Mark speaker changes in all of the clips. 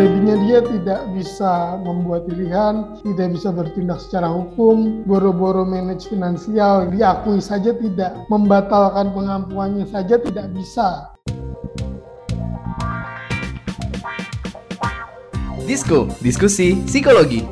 Speaker 1: jadinya dia tidak bisa membuat pilihan, tidak bisa bertindak secara hukum, boro-boro manage finansial, diakui saja tidak, membatalkan pengampuannya saja tidak bisa.
Speaker 2: Disko, diskusi psikologi.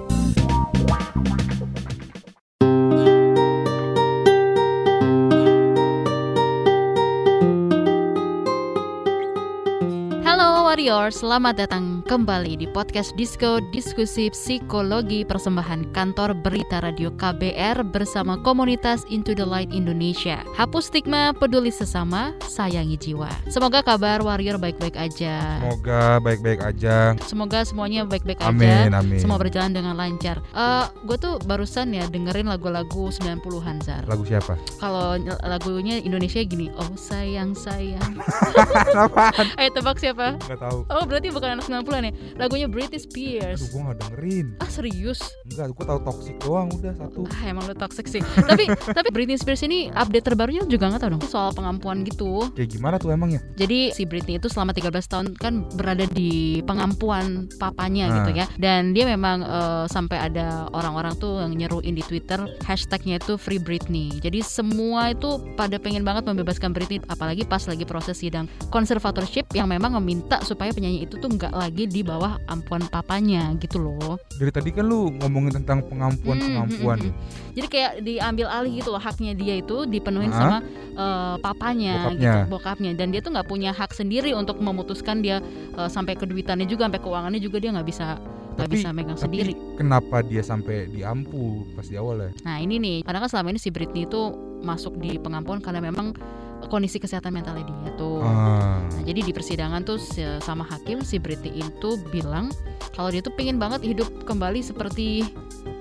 Speaker 3: Selamat datang kembali di podcast Disco Diskusi Psikologi Persembahan Kantor Berita Radio KBR bersama komunitas Into the Light Indonesia. Hapus stigma, peduli sesama, sayangi jiwa. Semoga kabar Warrior baik-baik aja.
Speaker 4: Semoga baik-baik aja.
Speaker 3: Semoga semuanya baik-baik aja.
Speaker 4: Amin, amin.
Speaker 3: Semua berjalan dengan lancar. Uh, gue tuh barusan ya dengerin lagu-lagu 90-an Zar.
Speaker 4: Lagu siapa?
Speaker 3: Kalau lagunya Indonesia gini, oh sayang sayang. Ayo tebak siapa?
Speaker 4: Gak tahu.
Speaker 3: Oh berarti bukan anak 90-an ya? Lagunya Britney Spears.
Speaker 4: Aduh, gue gak dengerin.
Speaker 3: Ah serius?
Speaker 4: Enggak, gue tahu toxic doang udah satu.
Speaker 3: Ah emang lu toxic sih. tapi tapi Britney Spears ini update terbarunya juga nggak tahu dong soal pengampuan gitu.
Speaker 4: Kayak gimana tuh emangnya?
Speaker 3: Jadi si Britney itu selama 13 tahun kan berada di pengampuan papanya
Speaker 4: Ah.
Speaker 3: gitu ya. Dan dia memang eh, sampai ada orang-orang tuh yang nyeruin di Twitter hashtagnya itu Free Britney. Jadi semua itu pada pengen banget membebaskan Britney apalagi pas lagi proses sidang conservatorship yang memang meminta supaya penyanyi itu tuh nggak lagi di bawah ampuan papanya gitu loh.
Speaker 4: Dari tadi kan lu ngomongin tentang pengampuan-pengampuan.
Speaker 3: Hmm, hmm, hmm. Jadi kayak diambil alih gitu loh haknya dia itu dipenuhin
Speaker 4: Hah?
Speaker 3: sama eh, papanya
Speaker 4: Bokapnya.
Speaker 3: gitu, bokapnya dan dia tuh nggak punya hak sendiri untuk memutuskan dia eh, sampai ke duitannya juga sampai keuangannya juga dia nggak bisa nggak bisa megang
Speaker 4: Tapi
Speaker 3: sendiri.
Speaker 4: kenapa dia sampai diampu pas di awal ya?
Speaker 3: Nah ini nih, karena kan selama ini si Britney itu masuk di pengampuan karena memang kondisi kesehatan mentalnya dia tuh.
Speaker 4: Ah.
Speaker 3: Nah, jadi di persidangan tuh sama hakim si Britney itu bilang kalau dia tuh pengen banget hidup kembali seperti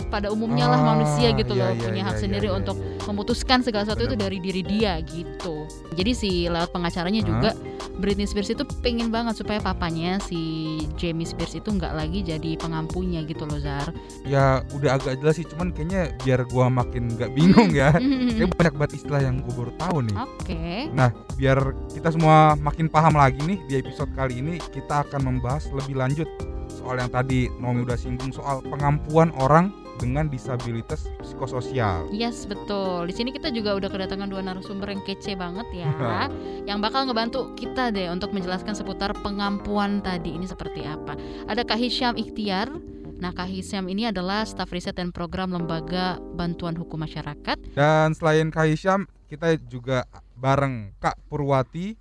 Speaker 3: pada umumnya lah
Speaker 4: Ah,
Speaker 3: manusia gitu
Speaker 4: iya,
Speaker 3: loh
Speaker 4: iya,
Speaker 3: punya
Speaker 4: iya,
Speaker 3: hak
Speaker 4: iya,
Speaker 3: sendiri
Speaker 4: iya,
Speaker 3: untuk
Speaker 4: iya.
Speaker 3: memutuskan segala sesuatu itu dari diri dia gitu. Jadi si lewat pengacaranya
Speaker 4: Hah?
Speaker 3: juga Britney Spears itu pengen banget supaya papanya si Jamie Spears itu nggak lagi jadi pengampunya gitu loh Zar.
Speaker 4: Ya udah agak jelas sih, cuman kayaknya biar gua makin gak bingung ya. Kayak banyak banget istilah yang gue baru tahu nih.
Speaker 3: Oke.
Speaker 4: Nah, biar kita semua makin paham lagi nih di episode kali ini kita akan membahas lebih lanjut soal yang tadi Nomi udah singgung soal pengampuan orang dengan disabilitas psikososial.
Speaker 3: Yes betul. Di sini kita juga udah kedatangan dua narasumber yang kece banget ya, yang bakal ngebantu kita deh untuk menjelaskan seputar pengampuan tadi ini seperti apa. Ada Kak Hisham Ikhtiar. Nah, Kak Hisham ini adalah staf riset dan program Lembaga Bantuan Hukum Masyarakat.
Speaker 4: Dan selain Kak Hisham, kita juga bareng Kak Purwati.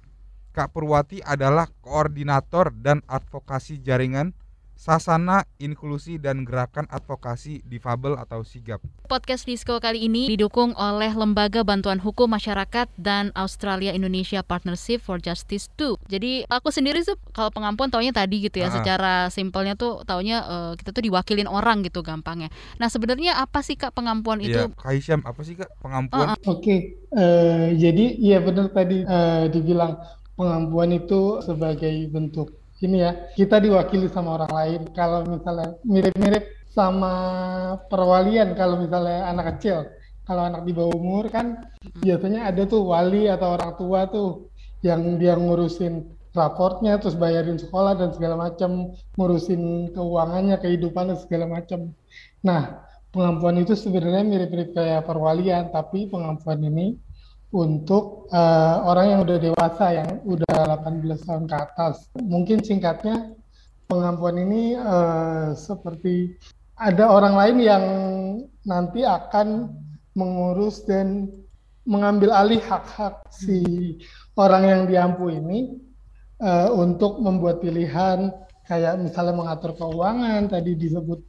Speaker 4: Kak Purwati adalah koordinator dan advokasi jaringan Sasana Inklusi dan Gerakan Advokasi Difabel atau SIGAP.
Speaker 3: Podcast Disco kali ini didukung oleh Lembaga Bantuan Hukum Masyarakat dan Australia Indonesia Partnership for Justice 2. Jadi aku sendiri tuh kalau pengampuan taunya tadi gitu ya,
Speaker 4: Ah.
Speaker 3: secara simpelnya tuh taunya eh, kita tuh diwakilin orang gitu gampangnya. Nah sebenarnya apa sih kak pengampuan itu?
Speaker 4: Iya, Kak Hisham apa sih Kak pengampuan?
Speaker 1: Oke, eh, jadi iya benar tadi eh, dibilang pengampuan itu sebagai bentuk ini ya, kita diwakili sama orang lain. Kalau misalnya mirip-mirip sama perwalian, kalau misalnya anak kecil, kalau anak di bawah umur kan biasanya ada tuh wali atau orang tua tuh yang dia ngurusin raportnya, terus bayarin sekolah dan segala macam, ngurusin keuangannya, kehidupannya segala macam. Nah, pengampuan itu sebenarnya mirip-mirip kayak perwalian, tapi pengampuan ini untuk eh, orang yang udah dewasa, yang udah 18 tahun ke atas. Mungkin singkatnya, pengampuan ini eh, seperti ada orang lain yang nanti akan mengurus dan mengambil alih hak-hak si orang yang diampu ini eh, untuk membuat pilihan kayak misalnya mengatur keuangan tadi disebut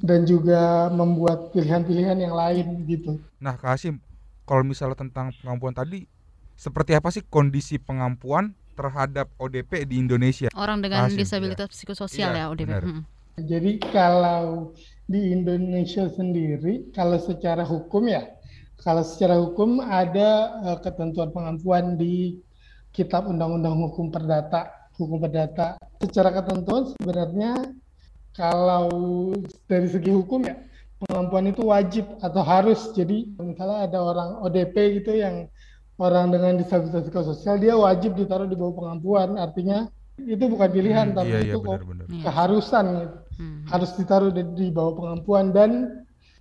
Speaker 1: dan juga membuat pilihan-pilihan yang lain gitu.
Speaker 4: Nah, Kak Hashim, kalau misalnya tentang pengampuan tadi, seperti apa sih kondisi pengampuan terhadap ODP di Indonesia?
Speaker 3: Orang dengan
Speaker 4: Hasim,
Speaker 3: disabilitas psikososial
Speaker 4: Iya,
Speaker 3: ya ODP.
Speaker 4: benar.
Speaker 3: Mm.
Speaker 1: Jadi kalau di Indonesia sendiri, kalau secara hukum ya, kalau secara hukum ada eh, ketentuan pengampuan di Kitab Undang-Undang Hukum Perdata, Hukum Perdata. Secara ketentuan sebenarnya kalau dari segi hukum ya, pengampuan itu wajib atau harus. Jadi misalnya ada orang ODP gitu yang orang dengan disabilitas psikososial, dia wajib ditaruh di bawah pengampuan. Artinya itu bukan pilihan
Speaker 4: Hmm,
Speaker 1: tapi
Speaker 4: iya iya
Speaker 1: itu kok
Speaker 4: benar-benar.
Speaker 3: Iya.
Speaker 1: keharusan gitu.
Speaker 3: Hmm.
Speaker 1: harus ditaruh di, di bawah pengampuan dan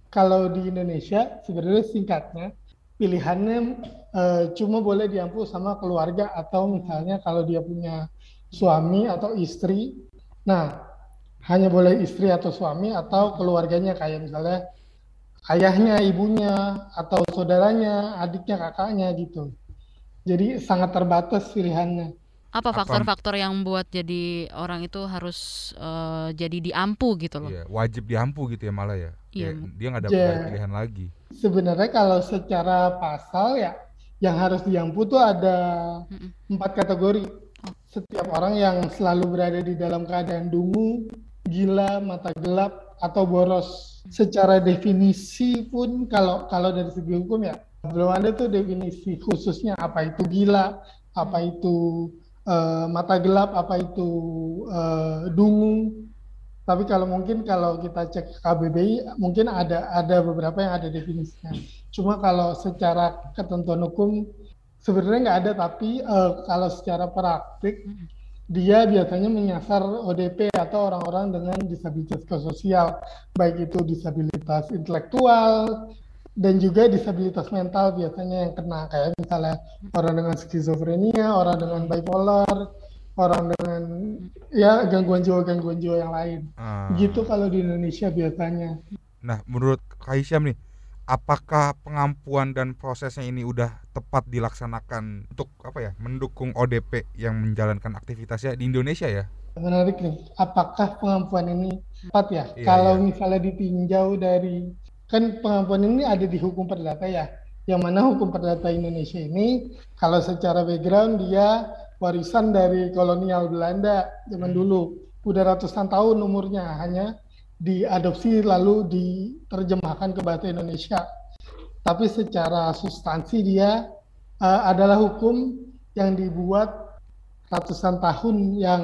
Speaker 1: kalau di Indonesia sebenarnya singkatnya pilihannya eh, cuma boleh diampu sama keluarga atau misalnya kalau dia punya suami atau istri nah hanya boleh istri atau suami atau keluarganya kayak misalnya ayahnya ibunya atau saudaranya adiknya kakaknya gitu jadi sangat terbatas pilihannya
Speaker 3: Apa faktor-faktor yang buat jadi orang itu harus eh, jadi diampu gitu loh?
Speaker 4: Iya, wajib diampu gitu ya malah ya.
Speaker 3: Iya.
Speaker 4: Dia nggak ada ada pilihan lagi.
Speaker 1: Sebenarnya kalau secara pasal ya yang harus diampu tuh ada empat kategori. Setiap orang yang selalu berada di dalam keadaan dungu, gila, mata gelap, atau boros. Secara definisi pun kalau kalau dari segi hukum ya belum ada tuh definisi khususnya apa itu gila, apa itu eh, mata gelap, apa itu eh, dungu. Tapi kalau mungkin kalau kita cek KBBI mungkin ada ada beberapa yang ada definisinya. Cuma kalau secara ketentuan hukum sebenarnya nggak ada tapi eh, kalau secara praktik
Speaker 3: Mm-mm.
Speaker 1: Dia biasanya menyasar ODP atau orang-orang dengan disabilitas sosial baik itu disabilitas intelektual dan juga disabilitas mental biasanya yang kena kayak misalnya orang dengan skizofrenia, orang dengan bipolar, orang dengan ya gangguan jiwa-gangguan jiwa yang lain.
Speaker 4: Ah.
Speaker 1: Gitu kalau di Indonesia biasanya.
Speaker 4: Nah, menurut Kak Hisyam nih, apakah pengampuan dan prosesnya ini udah tepat dilaksanakan untuk apa ya, mendukung ODP yang menjalankan aktivitasnya di Indonesia ya?
Speaker 1: Menarik nih, apakah pengampuan ini tepat ya?
Speaker 4: Iya,
Speaker 1: Kalau
Speaker 4: iya.
Speaker 1: misalnya ditinjau dari kan pengampuan ini ada di hukum perdata ya, yang mana hukum perdata Indonesia ini kalau secara background dia warisan dari kolonial Belanda zaman
Speaker 4: Hmm.
Speaker 1: dulu, udah ratusan tahun umurnya, hanya diadopsi lalu diterjemahkan ke bahasa Indonesia. Tapi secara substansi dia eh, adalah hukum yang dibuat ratusan tahun yang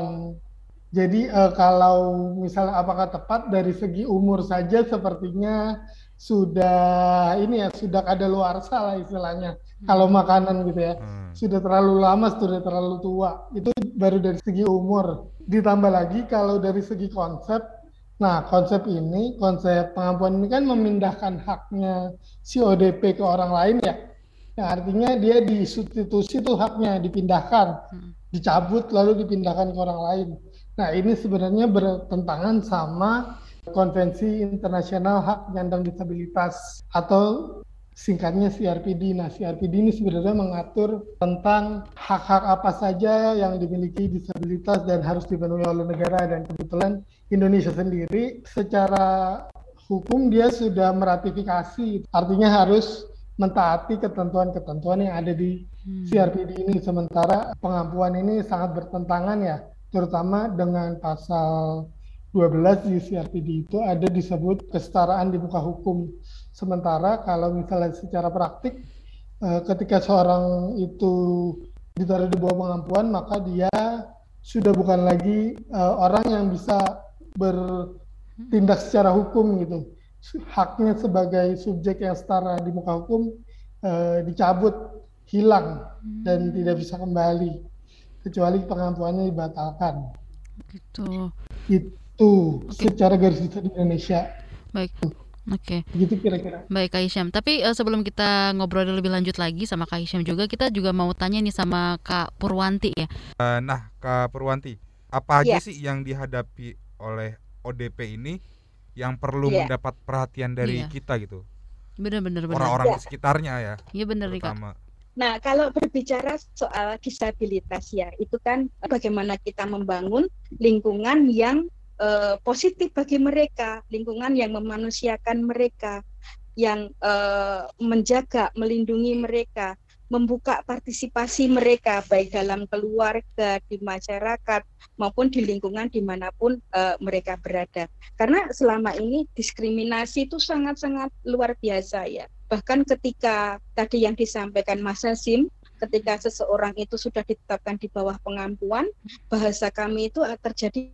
Speaker 1: jadi eh, kalau misalnya apakah tepat dari segi umur saja sepertinya sudah ini ya sudah ada luar lah istilahnya kalau makanan gitu ya.
Speaker 4: Hmm.
Speaker 1: sudah terlalu lama sudah terlalu tua. Itu baru dari segi umur. Ditambah lagi kalau dari segi konsep nah konsep ini konsep pengampuan ini kan memindahkan haknya si ODP ke orang lain ya. Yang artinya dia disubstitusi tuh haknya dipindahkan.
Speaker 3: Hmm.
Speaker 1: dicabut lalu dipindahkan ke orang lain. Nah ini sebenarnya bertentangan sama konvensi internasional hak penyandang disabilitas atau singkatnya CRPD. Nah, CRPD ini sebenarnya mengatur tentang hak-hak apa saja yang dimiliki disabilitas dan harus dipenuhi oleh negara dan kebetulan Indonesia sendiri secara hukum dia sudah meratifikasi, artinya harus mentaati ketentuan-ketentuan yang ada di
Speaker 3: Hmm.
Speaker 1: CRPD ini sementara pengampuan ini sangat bertentangan ya terutama dengan pasal 12 di CRPD itu ada disebut kesetaraan di muka hukum sementara kalau misalnya secara praktik eh, ketika seorang itu ditaruh di bawah pengampuan maka dia sudah bukan lagi eh, orang yang bisa bertindak secara hukum gitu. Haknya sebagai subjek yang setara di muka hukum eh, dicabut hilang dan tidak bisa kembali kecuali pengampuannya dibatalkan.
Speaker 3: Gitu.
Speaker 1: itu secara garis besar di Indonesia.
Speaker 3: Baik. Oke.
Speaker 1: gitu kira-kira
Speaker 3: Baik Kak Hisyam, tapi eh, sebelum kita ngobrol lebih lanjut lagi sama Kak Hisyam juga, kita juga mau tanya nih sama Kak Purwanti ya.
Speaker 4: Eh, nah, Kak Purwanti, apa aja
Speaker 5: Iya.
Speaker 4: sih yang dihadapi oleh ODP ini yang perlu
Speaker 5: Iya.
Speaker 4: mendapat perhatian dari
Speaker 3: Iya.
Speaker 4: kita gitu?
Speaker 3: Bener-bener bener.
Speaker 4: Orang-orang
Speaker 5: Iya.
Speaker 4: di sekitarnya ya,
Speaker 3: Iya bener nih Kak.
Speaker 5: Nah, kalau berbicara soal disabilitas ya, itu kan bagaimana kita membangun lingkungan yang eh, positif bagi mereka, lingkungan yang memanusiakan mereka, yang eh, menjaga, melindungi mereka, membuka partisipasi mereka baik dalam keluarga, di masyarakat maupun di lingkungan di mana pun eh, mereka berada. Karena selama ini diskriminasi itu sangat-sangat luar biasa ya bahkan ketika tadi yang disampaikan Mas Hasim, ketika seseorang itu sudah ditetapkan di bawah pengampuan, bahasa kami itu terjadi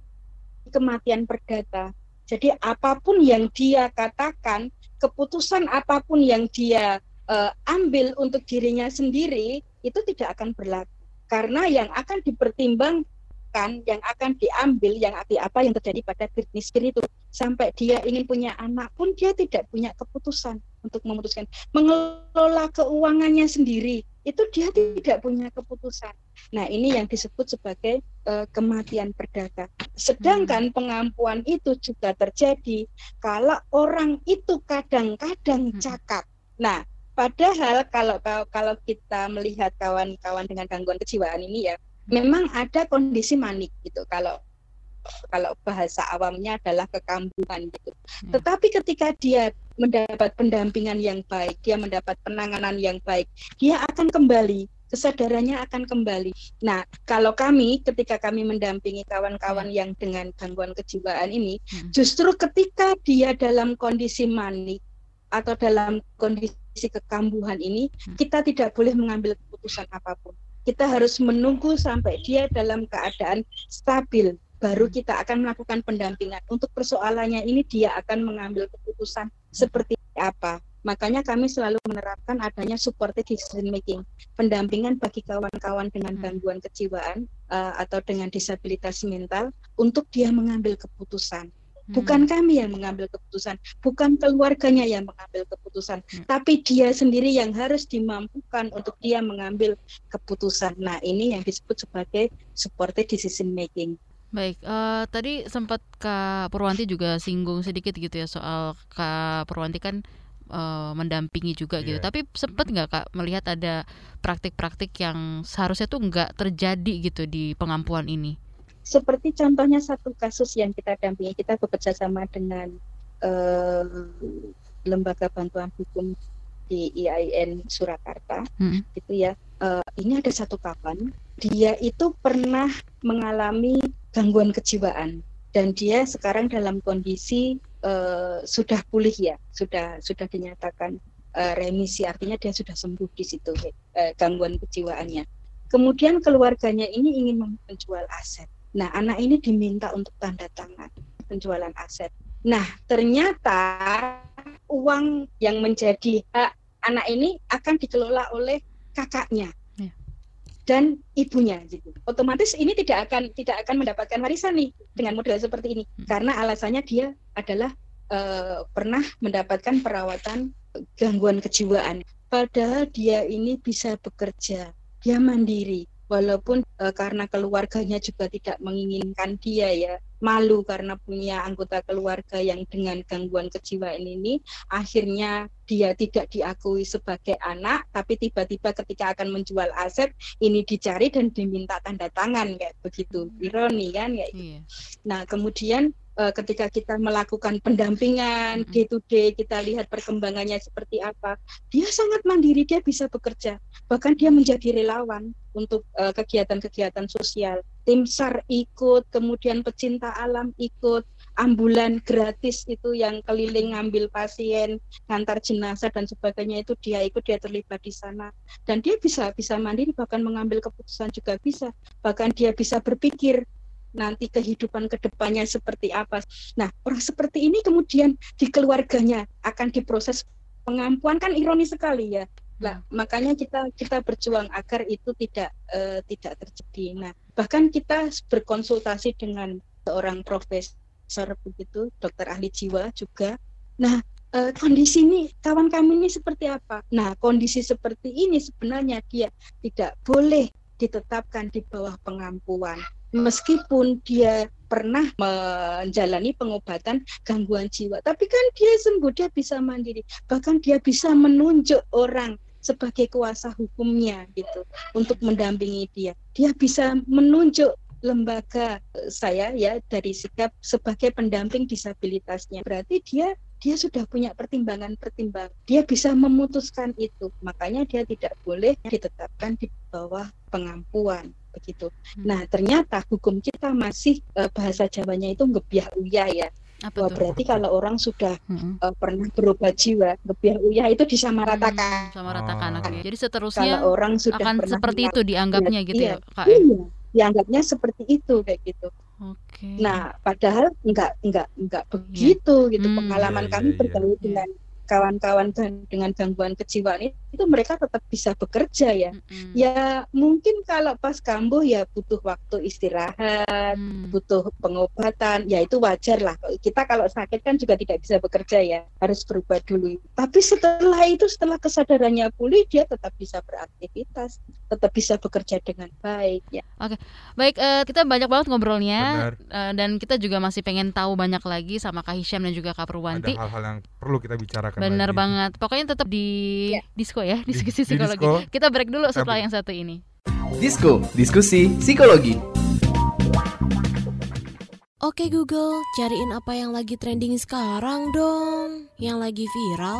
Speaker 5: kematian perdata. Jadi apa pun yang dia katakan, keputusan apa pun yang dia eh, ambil untuk dirinya sendiri itu tidak akan berlaku. Karena yang akan dipertimbang tindakan yang akan diambil yang apa yang terjadi pada Britney Spears itu sampai dia ingin punya anak pun dia tidak punya keputusan untuk memutuskan mengelola keuangannya sendiri itu dia tidak punya keputusan. Nah ini yang disebut sebagai uh, kematian perdata. Sedangkan hmm. pengampuan itu juga terjadi kalau orang itu kadang-kadang hmm. cakap. Nah padahal kalau kalau kita melihat kawan-kawan dengan gangguan kejiwaan ini ya memang ada kondisi manik gitu kalau kalau bahasa awamnya adalah kekambuhan gitu. Hmm. Tetapi ketika dia mendapat pendampingan yang baik, dia mendapat penanganan yang baik, dia akan kembali kesadarannya akan kembali. Nah, kalau kami ketika kami mendampingi kawan-kawan hmm. yang dengan gangguan kejiwaan ini, hmm. justru ketika dia dalam kondisi manik atau dalam kondisi kekambuhan ini, hmm. kita tidak boleh mengambil keputusan apa pun. Kita harus menunggu sampai dia dalam keadaan stabil, baru kita akan melakukan pendampingan. Untuk persoalannya ini dia akan mengambil keputusan seperti apa. Makanya kami selalu menerapkan adanya supported decision making, pendampingan bagi kawan-kawan dengan hmm. gangguan kejiwaan uh, atau dengan disabilitas mental untuk dia mengambil keputusan. Hmm. Bukan kami yang mengambil keputusan, bukan keluarganya yang mengambil keputusan, hmm. tapi dia sendiri yang harus dimampukan untuk dia mengambil keputusan. Nah, ini yang disebut sebagai supported decision making.
Speaker 3: Baik, uh, tadi sempat Kak Purwanti juga singgung sedikit gitu ya soal Kak Purwanti kan uh, mendampingi juga yeah. gitu. Iya. Tapi sempat nggak Kak melihat ada praktik-praktik yang seharusnya tuh nggak terjadi gitu di pengampuan ini?
Speaker 5: Seperti contohnya satu kasus yang kita dampingi, kita bekerja sama dengan uh, lembaga bantuan hukum di IAIN Surakarta, hmm. gitu ya. Uh, ini ada satu kawan, dia itu pernah mengalami gangguan kejiwaan dan dia sekarang dalam kondisi uh, sudah pulih ya, sudah sudah dinyatakan uh, remisi artinya dia sudah sembuh di situ uh, gangguan kejiwaannya. Kemudian keluarganya ini ingin menjual aset. Nah, anak ini diminta untuk tanda tangan penjualan aset. Nah, ternyata uang yang menjadi hak anak ini akan dikelola oleh kakaknya dan ibunya gitu. Otomatis ini tidak akan tidak akan mendapatkan warisan nih dengan model seperti ini hmm. karena alasannya dia adalah uh, pernah mendapatkan perawatan gangguan kejiwaan. Padahal dia ini bisa bekerja, dia mandiri walaupun uh, karena keluarganya juga tidak menginginkan dia ya malu karena punya anggota keluarga yang dengan gangguan kejiwaan ini akhirnya dia tidak diakui sebagai anak tapi tiba-tiba ketika akan menjual aset ini dicari dan diminta tanda tangan kayak begitu hmm. ironi kan kayak gitu. Iya. nah kemudian uh, ketika kita melakukan pendampingan day to day kita lihat perkembangannya seperti apa dia sangat mandiri dia bisa bekerja. Bahkan dia menjadi relawan untuk uh, kegiatan-kegiatan sosial. Tim SAR ikut kemudian pecinta alam ikut ambulan gratis itu yang keliling ngambil pasien ngantar jenazah dan sebagainya itu dia ikut dia terlibat di sana. Dan dia bisa bisa mandiri bahkan mengambil keputusan juga bisa. Bahkan dia bisa berpikir nanti kehidupan ke depannya seperti apa. Nah, orang seperti ini kemudian di keluarganya akan diproses pengampuan kan ironis sekali ya. Nah, makanya kita kita berjuang agar itu tidak uh, tidak terjadi. Nah, bahkan kita berkonsultasi dengan seorang profesor begitu, dokter ahli jiwa juga. Nah, uh, kondisi ini kawan kami ini seperti apa? Nah, kondisi seperti ini sebenarnya dia tidak boleh ditetapkan di bawah pengampuan meskipun dia pernah menjalani pengobatan gangguan jiwa tapi kan dia sembuh dia bisa mandiri. Bahkan dia bisa menunjuk orang sebagai kuasa hukumnya gitu untuk mendampingi dia. Dia bisa menunjuk lembaga eh, saya ya dari sikap sebagai pendamping disabilitasnya. Berarti dia dia sudah punya pertimbangan-pertimbangan. Dia bisa memutuskan itu. Makanya dia tidak boleh ditetapkan di bawah pengampuan begitu. Hmm. Nah, ternyata hukum kita masih uh, bahasa Jawanya itu ngebiah uyah ya. Apa Wah, berarti kalau orang sudah hmm. uh, pernah berobat jiwa, ngebiah uyah itu disamaratakan.
Speaker 3: Hmm, samaratakan. Oh. Jadi seterusnya
Speaker 5: kalau orang sudah
Speaker 3: akan seperti itu dianggapnya gitu iya, ya, Kak.
Speaker 5: Ya? Iya, dianggapnya seperti itu kayak gitu. Okay. Nah, padahal enggak enggak enggak iya. begitu yeah. gitu. Hmm. Pengalaman yeah, kami yeah, bergaul yeah. dengan kawan-kawan dengan gangguan kejiwaan ini itu mereka tetap bisa bekerja ya.
Speaker 3: Mm-mm.
Speaker 5: Ya mungkin kalau pas kambuh ya butuh waktu istirahat,
Speaker 3: Hmm.
Speaker 5: butuh pengobatan, ya itu wajar lah. Kita kalau sakit kan juga tidak bisa bekerja ya, harus berubah dulu. Tapi setelah itu, setelah kesadarannya pulih, dia tetap bisa beraktivitas, tetap bisa bekerja dengan baik ya.
Speaker 3: Baik, eh, kita banyak banget ngobrolnya
Speaker 4: Benar.
Speaker 3: eh, dan kita juga masih pengen tahu banyak lagi sama Kak Hisham dan juga Kak
Speaker 4: Ada
Speaker 3: Purwanti.
Speaker 4: hal-hal yang perlu kita bicarakan lagi.
Speaker 3: banget. Pokoknya tetap di
Speaker 5: Ya.
Speaker 3: Disko ya,
Speaker 4: Di-
Speaker 3: diskusi
Speaker 4: di
Speaker 3: psikologi.
Speaker 4: disko.
Speaker 3: Kita break dulu setelah
Speaker 4: break.
Speaker 3: yang satu ini.
Speaker 2: Disko, diskusi psikologi.
Speaker 6: Oke Google, cariin apa yang lagi trending sekarang dong. Yang lagi viral,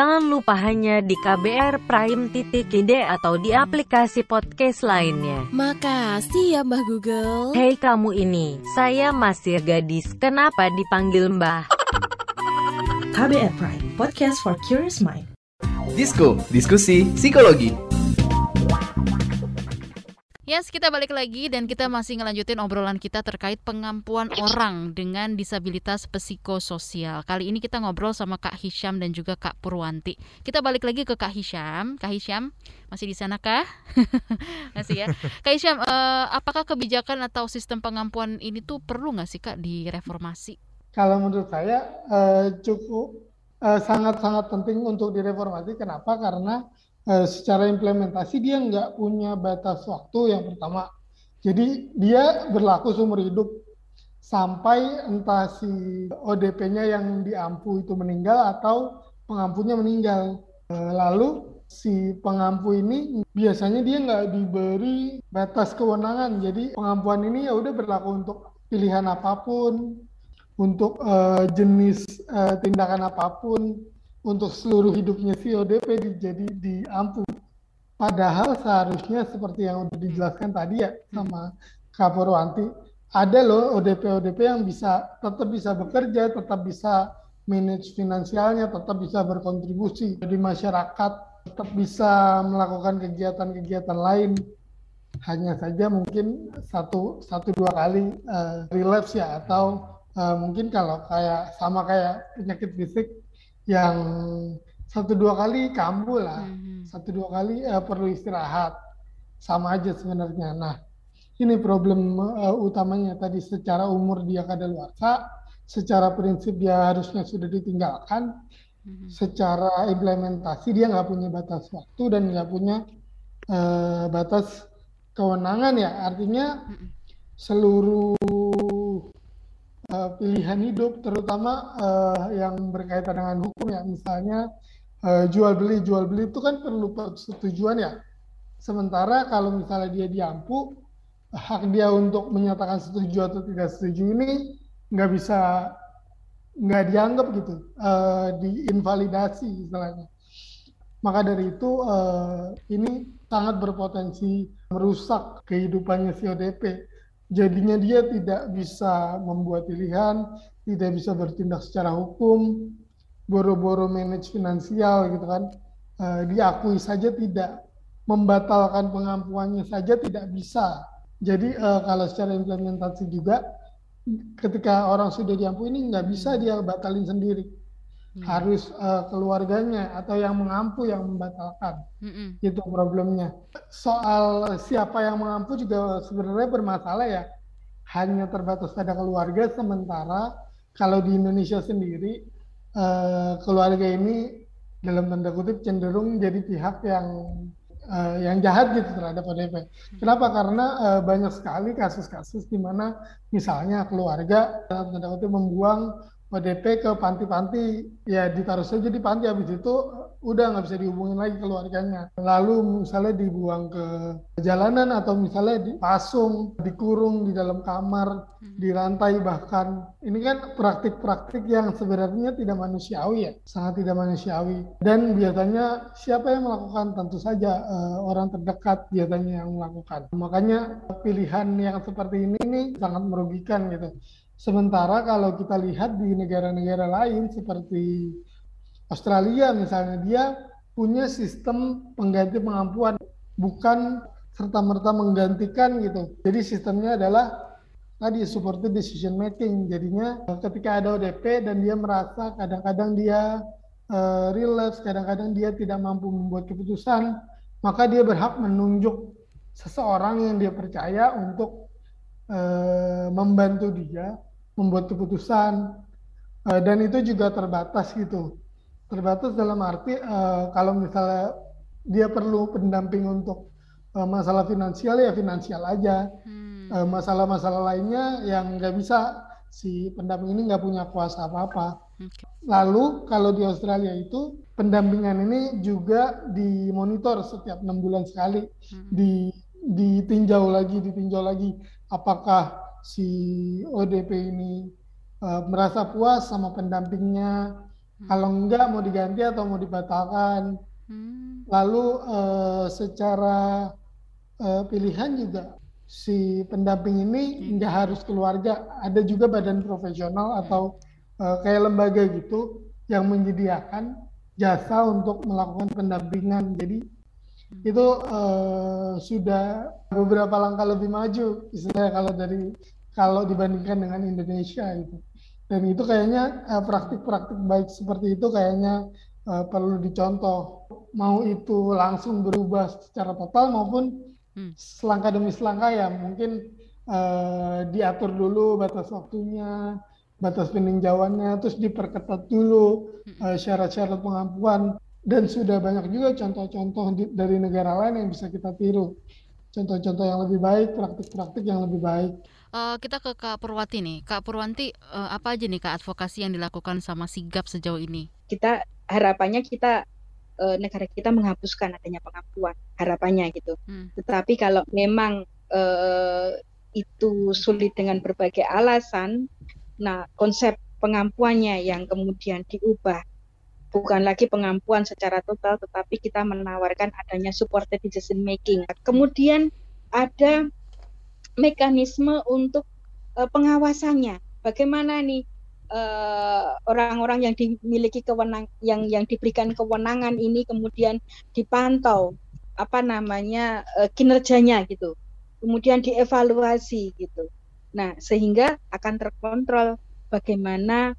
Speaker 7: Jangan lupa hanya di KBR Prime titik ide atau di aplikasi podcast lainnya.
Speaker 6: Makasih ya Mbah Google.
Speaker 7: Hei kamu ini, saya masih gadis, kenapa dipanggil mbah?
Speaker 8: KBR Prime, podcast for curious mind.
Speaker 2: Disko, diskusi psikologi.
Speaker 3: Yes, kita balik lagi dan kita masih ngelanjutin obrolan kita terkait pengampuan orang dengan disabilitas psikososial. Kali ini kita ngobrol sama Kak Hisham dan juga Kak Purwanti. Kita balik lagi ke Kak Hisham. Kak Hisham, masih di sana kah? masih ya. Kak Hisham, eh, apakah kebijakan atau sistem pengampuan ini tuh perlu nggak sih Kak direformasi?
Speaker 1: Kalau menurut saya eh, cukup eh, sangat-sangat penting untuk direformasi. Kenapa? Karena eh, secara implementasi dia nggak punya batas waktu yang pertama. Jadi dia berlaku seumur hidup sampai entah si ODP-nya yang diampu itu meninggal atau pengampunya meninggal. Eh, Lalu si pengampu ini biasanya dia nggak diberi batas kewenangan. Jadi pengampuan ini ya udah berlaku untuk pilihan apa pun, untuk eh, jenis eh, tindakan apa pun, untuk seluruh hidupnya si ODP di- jadi diampu. Padahal seharusnya seperti yang udah dijelaskan tadi ya sama Purwanti, ada loh ODP-ODP yang bisa tetap bisa bekerja, tetap bisa manage finansialnya, tetap bisa berkontribusi di masyarakat, tetap bisa melakukan kegiatan-kegiatan lain. Hanya saja mungkin satu satu dua kali eh, relapse ya atau eh, mungkin kalau kayak sama kayak penyakit fisik yang satu dua kali kambuh lah,
Speaker 3: Mhm.
Speaker 1: satu dua kali eh, perlu istirahat, sama aja sebenarnya. Nah, ini problem eh, utamanya tadi secara umur dia kadaluarsa, secara prinsip dia harusnya sudah ditinggalkan,
Speaker 3: Mhm.
Speaker 1: secara implementasi dia nggak punya batas waktu dan nggak punya eh, batas kewenangan ya. Artinya seluruh eh, pilihan hidup, terutama eh, yang berkaitan dengan hukum ya, misalnya eh, jual beli jual beli itu kan perlu persetujuan ya. Sementara kalau misalnya dia diampu, hak dia untuk menyatakan setuju atau tidak setuju ini nggak bisa nggak dianggap gitu, eh, diinvalidasi istilahnya. Maka dari itu eh, ini sangat berpotensi merusak kehidupannya si ODP. Jadinya dia tidak bisa membuat pilihan, tidak bisa bertindak secara hukum, boro-boro manage finansial gitu kan. Eh, diakui saja tidak, membatalkan pengampuannya saja tidak bisa. Jadi eh, kalau secara implementasi juga, ketika orang sudah diampuni nggak bisa dia batalin sendiri
Speaker 3: Hmm.
Speaker 1: harus eh, keluarganya atau yang mengampu yang membatalkan
Speaker 3: Mhm.
Speaker 1: itu problemnya soal siapa yang mengampu juga sebenarnya bermasalah ya hanya terbatas pada keluarga sementara kalau di Indonesia sendiri eh, keluarga ini dalam tanda kutip cenderung jadi pihak yang eh, yang jahat gitu terhadap ODP. Kenapa? Karena eh, banyak sekali kasus-kasus di mana misalnya keluarga dalam tanda kutip membuang ODP ke panti-panti, ya ditaruh saja di panti, habis itu udah nggak bisa dihubungin lagi keluarganya. Lalu misalnya dibuang ke jalanan atau misalnya dipasung, dikurung di dalam kamar, dirantai bahkan. Ini kan praktik-praktik yang sebenarnya tidak manusiawi ya, sangat tidak manusiawi. Dan biasanya siapa yang melakukan? Tentu saja uh, orang terdekat biasanya yang melakukan. Makanya pilihan yang seperti ini nih sangat merugikan gitu. Sementara kalau kita lihat di negara-negara lain seperti Australia misalnya, dia punya sistem pengganti pengampuan, bukan serta-merta menggantikan gitu. Jadi sistemnya adalah tadi supported decision making. Jadinya ketika ada ODP dan dia merasa kadang-kadang dia uh, relapse, kadang-kadang dia tidak mampu membuat keputusan, maka dia berhak menunjuk seseorang yang dia percaya untuk uh, membantu dia membuat keputusan uh, dan itu juga terbatas gitu. Terbatas dalam arti uh, kalau misalnya dia perlu pendamping untuk uh, masalah finansial ya finansial aja. Masalah masalah-masalah lainnya yang nggak bisa si pendamping ini nggak punya kuasa apa-apa. Okay. lalu kalau di Australia itu pendampingan ini juga dimonitor setiap enam bulan sekali. Hmm. di ditinjau lagi ditinjau lagi apakah si ODP ini uh, merasa puas sama pendampingnya. Hmm. Kalau enggak mau diganti atau mau dibatalkan. Hmm. Lalu uh, secara uh, pilihan juga si pendamping ini hmm. enggak harus keluarga, ada juga badan profesional hmm. atau uh, kayak lembaga gitu yang menyediakan jasa untuk melakukan pendampingan. Jadi itu uh, sudah beberapa langkah lebih maju istilahnya kalau dari kalau dibandingkan dengan Indonesia itu dan itu kayaknya praktik eh, praktik-praktik baik seperti itu kayaknya uh, perlu dicontoh. Mau itu langsung berubah secara total maupun hmm. selangkah demi selangkah ya mungkin uh, diatur dulu batas waktunya batas peninjauannya terus diperketat dulu uh, syarat-syarat pengampuan dan sudah banyak juga contoh-contoh dari negara lain yang bisa kita tiru. Contoh-contoh yang lebih baik, praktik-praktik yang lebih baik.
Speaker 3: Uh, kita ke Kak Purwati nih. Kak Purwanti, uh, apa aja nih Kak advokasi yang dilakukan sama Sigap sejauh ini?
Speaker 5: Kita harapannya kita uh, negara kita menghapuskan adanya pengakuan, harapannya gitu. Hmm. Tetapi kalau memang uh, itu sulit dengan berbagai alasan, nah konsep pengampuannya yang kemudian diubah bukan lagi pengampuan secara total, tetapi kita menawarkan adanya supported decision making. Kemudian ada mekanisme untuk uh, pengawasannya. Bagaimana nih eh, orang-orang uh, yang dimiliki kewenang yang yang diberikan kewenangan ini kemudian dipantau apa namanya uh, kinerjanya gitu. Kemudian dievaluasi gitu. Nah, sehingga akan terkontrol bagaimana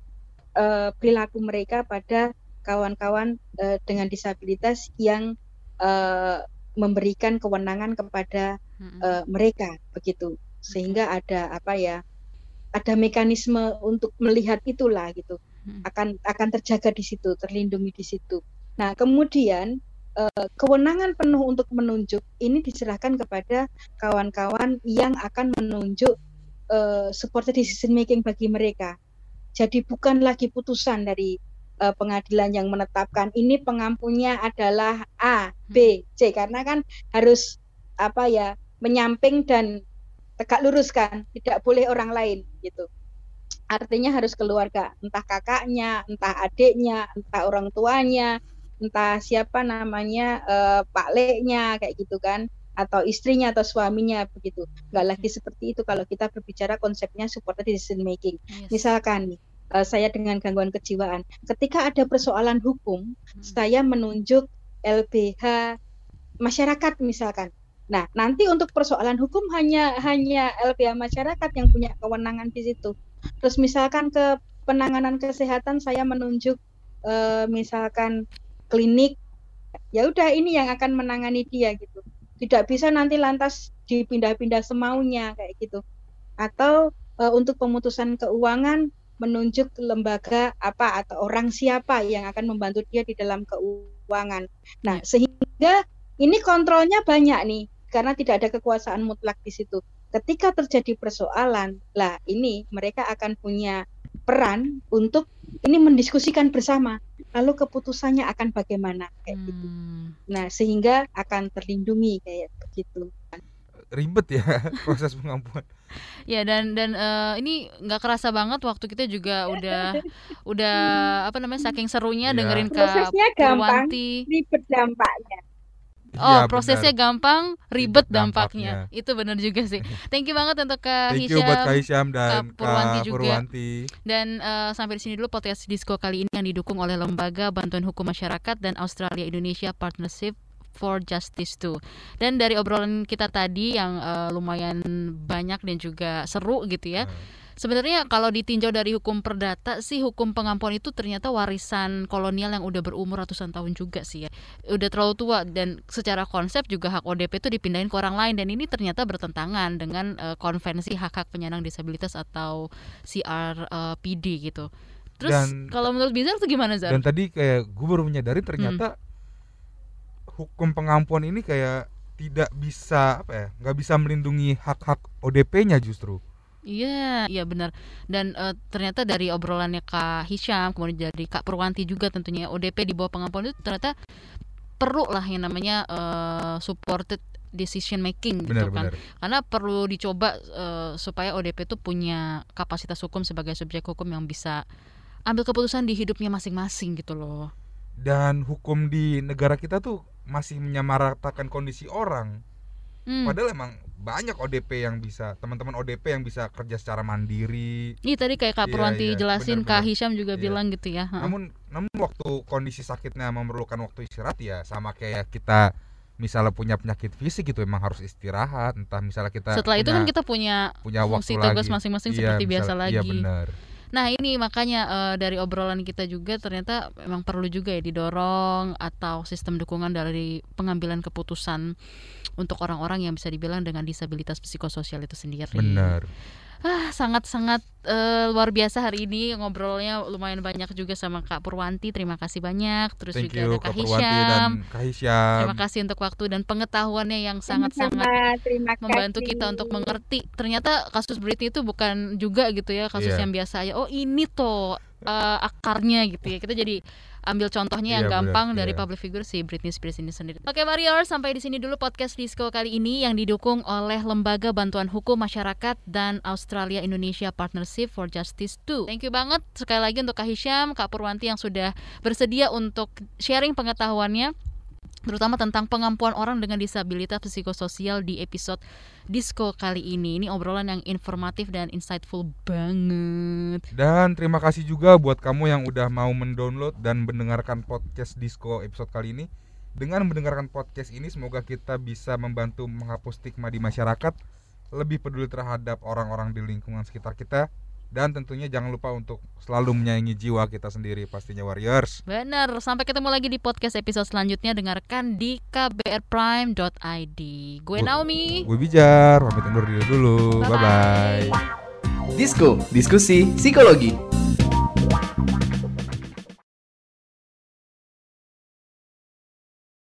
Speaker 5: uh, perilaku mereka pada kawan-kawan uh, dengan disabilitas yang uh, memberikan kewenangan kepada uh, mereka begitu. Sehingga ada apa ya ada mekanisme untuk melihat itulah gitu. Akan akan terjaga di situ terlindungi di situ. Nah kemudian uh, kewenangan penuh untuk menunjuk ini diserahkan kepada kawan-kawan yang akan menunjuk uh, supported decision making bagi mereka. Jadi bukan lagi putusan dari uh, pengadilan yang menetapkan ini pengampunnya adalah A, B, C karena kan harus apa ya menyamping dan tegak lurus kan, tidak boleh orang lain gitu. Artinya harus keluarga, entah kakaknya, entah adiknya, entah orang tuanya, entah siapa namanya uh, Pak Leknya kayak gitu kan atau istrinya atau suaminya begitu. Enggak lagi seperti itu kalau kita berbicara konsepnya supported decision making. Yes. Misalkan nih uh, saya dengan gangguan kejiwaan. Ketika ada persoalan hukum, hmm. saya menunjuk LBH masyarakat misalkan. Nah, nanti untuk persoalan hukum hanya hanya LBH masyarakat yang punya kewenangan di situ. Terus misalkan ke penanganan kesehatan saya menunjuk uh, misalkan klinik ya udah ini yang akan menangani dia gitu. Tidak bisa nanti lantas dipindah-pindah semaunya kayak gitu. Atau uh, untuk pemutusan keuangan menunjuk lembaga apa atau orang siapa yang akan membantu dia di dalam keuangan. Nah, sehingga ini kontrolnya banyak nih karena tidak ada kekuasaan mutlak di situ. Ketika terjadi persoalan, lah ini mereka akan punya peran untuk ini mendiskusikan bersama. lalu keputusannya akan bagaimana kayak gitu.
Speaker 3: Hmm.
Speaker 5: Nah, sehingga akan terlindungi kayak begitu.
Speaker 4: Ribet ya proses pengampuan
Speaker 3: Ya dan dan eh, ini nggak kerasa banget waktu kita juga udah udah apa namanya saking serunya
Speaker 4: Iya.
Speaker 3: dengerin Kak
Speaker 5: Prosesnya gampang,
Speaker 3: Purwanti.
Speaker 5: ribet dampaknya.
Speaker 3: Oh,
Speaker 4: Iya,
Speaker 3: prosesnya
Speaker 4: benar.
Speaker 3: gampang, ribet
Speaker 4: Ribet
Speaker 3: dampaknya.
Speaker 4: dampaknya.
Speaker 3: Itu benar juga sih. Thank you banget untuk Kak
Speaker 4: thank you buat Kak
Speaker 3: Hisham.
Speaker 4: Hisham dan
Speaker 3: Kak Purwanti
Speaker 4: Kak
Speaker 3: juga.
Speaker 4: Purwanti
Speaker 3: Dan eh, sampai di sini dulu podcast Disco kali ini yang didukung oleh Lembaga Bantuan Hukum Masyarakat dan Australia Indonesia Partnership for Justice too. Dan dari obrolan kita tadi yang eh, lumayan banyak dan juga seru gitu ya.
Speaker 4: Nah,
Speaker 3: Sebenarnya kalau ditinjau dari hukum perdata sih hukum pengampuan itu ternyata warisan kolonial yang udah berumur ratusan tahun juga sih ya. Udah terlalu tua dan secara konsep juga hak ODP itu dipindahin ke orang lain dan ini ternyata bertentangan dengan eh, konvensi hak-hak penyandang disabilitas atau CRPD gitu. Terus
Speaker 4: Dan-
Speaker 3: kalau menurut Bizar itu gimana Zar?
Speaker 4: dan tadi kayak gue baru menyadari ternyata
Speaker 3: Hmm.
Speaker 4: Hukum pengampuan ini kayak tidak bisa apa ya nggak bisa melindungi hak-hak ODP-nya justru
Speaker 3: Iya, iya benar. Dan eh, ternyata dari obrolannya Kak Hisham, kemudian dari Kak Purwanti juga tentunya ODP di bawah pengampuan itu ternyata perlu lah yang namanya eh, supported decision making gitu kan.
Speaker 4: benar-benar
Speaker 3: Karena perlu dicoba eh, supaya ODP itu punya kapasitas hukum sebagai subjek hukum yang bisa ambil keputusan di hidupnya masing-masing gitu loh.
Speaker 4: dan hukum di negara kita tuh masih menyamaratakan kondisi orang
Speaker 3: Hmm.
Speaker 4: padahal emang banyak ODP yang bisa teman-teman ODP yang bisa kerja secara mandiri
Speaker 3: Ini tadi kayak Kak
Speaker 4: Iya,
Speaker 3: Purwanti
Speaker 4: iya,
Speaker 3: jelasin, Kak
Speaker 4: benar-benar.
Speaker 3: Hisham juga
Speaker 4: Iya.
Speaker 3: bilang gitu ya.
Speaker 4: Namun namun waktu kondisi sakitnya memerlukan waktu istirahat ya sama kayak kita misalnya punya penyakit fisik itu emang harus istirahat entah misalnya kita
Speaker 3: Setelah itu
Speaker 4: punya,
Speaker 3: kan kita punya
Speaker 4: punya
Speaker 3: fungsi
Speaker 4: waktu
Speaker 3: tugas
Speaker 4: lagi.
Speaker 3: masing-masing
Speaker 4: Iya,
Speaker 3: seperti biasa
Speaker 4: misalnya- iya
Speaker 3: lagi.
Speaker 4: benar
Speaker 3: Nah ini makanya eh, dari obrolan kita juga ternyata memang perlu juga ya didorong atau sistem dukungan dari pengambilan keputusan untuk orang-orang yang bisa dibilang dengan disabilitas psikososial itu sendiri.
Speaker 4: benar
Speaker 3: Ah sangat-sangat eh, luar biasa hari ini ngobrolnya lumayan banyak juga sama Kak Purwanti. Terima kasih banyak. Terus
Speaker 4: thank
Speaker 3: juga
Speaker 4: you
Speaker 3: ada
Speaker 4: Kak
Speaker 3: Kak
Speaker 4: Purwanti dan
Speaker 3: Hisham.
Speaker 4: Kak Hisham
Speaker 3: Terima kasih untuk waktu dan pengetahuannya yang sangat-sangat membantu
Speaker 5: kasih.
Speaker 3: kita untuk mengerti ternyata kasus Britney itu bukan juga gitu ya kasus
Speaker 4: Iya.
Speaker 3: yang biasa aja oh ini tuh eh, akarnya gitu ya kita jadi ambil contohnya yang
Speaker 4: Iya, benar,
Speaker 3: gampang dari
Speaker 4: iya.
Speaker 3: public figure si Britney Spears ini sendiri. Oke Warriors sampai di sini dulu podcast Disco kali ini yang didukung oleh Lembaga Bantuan Hukum Masyarakat dan Australia Indonesia Partnership for Justice 2. Thank you banget sekali lagi untuk Kak Hisham, Kak Purwanti yang sudah bersedia untuk sharing pengetahuannya terutama tentang pengampuan orang dengan disabilitas psikososial di episode Disco kali ini. Ini obrolan yang informatif dan insightful banget.
Speaker 4: Dan terima kasih juga buat kamu yang udah mau mendownload dan mendengarkan podcast Disco episode kali ini. Dengan mendengarkan podcast ini semoga kita bisa membantu menghapus stigma di masyarakat, lebih peduli terhadap orang-orang di lingkungan sekitar kita dan tentunya jangan lupa untuk selalu menyayangi jiwa kita sendiri pastinya warriors.
Speaker 3: Benar, sampai ketemu lagi di podcast episode selanjutnya. Dengarkan di kbrprime.id. Gue
Speaker 4: Bu-
Speaker 3: Naomi.
Speaker 4: Gue Bijar, pamit undur diri dulu. Bye bye.
Speaker 2: Disko, diskusi psikologi.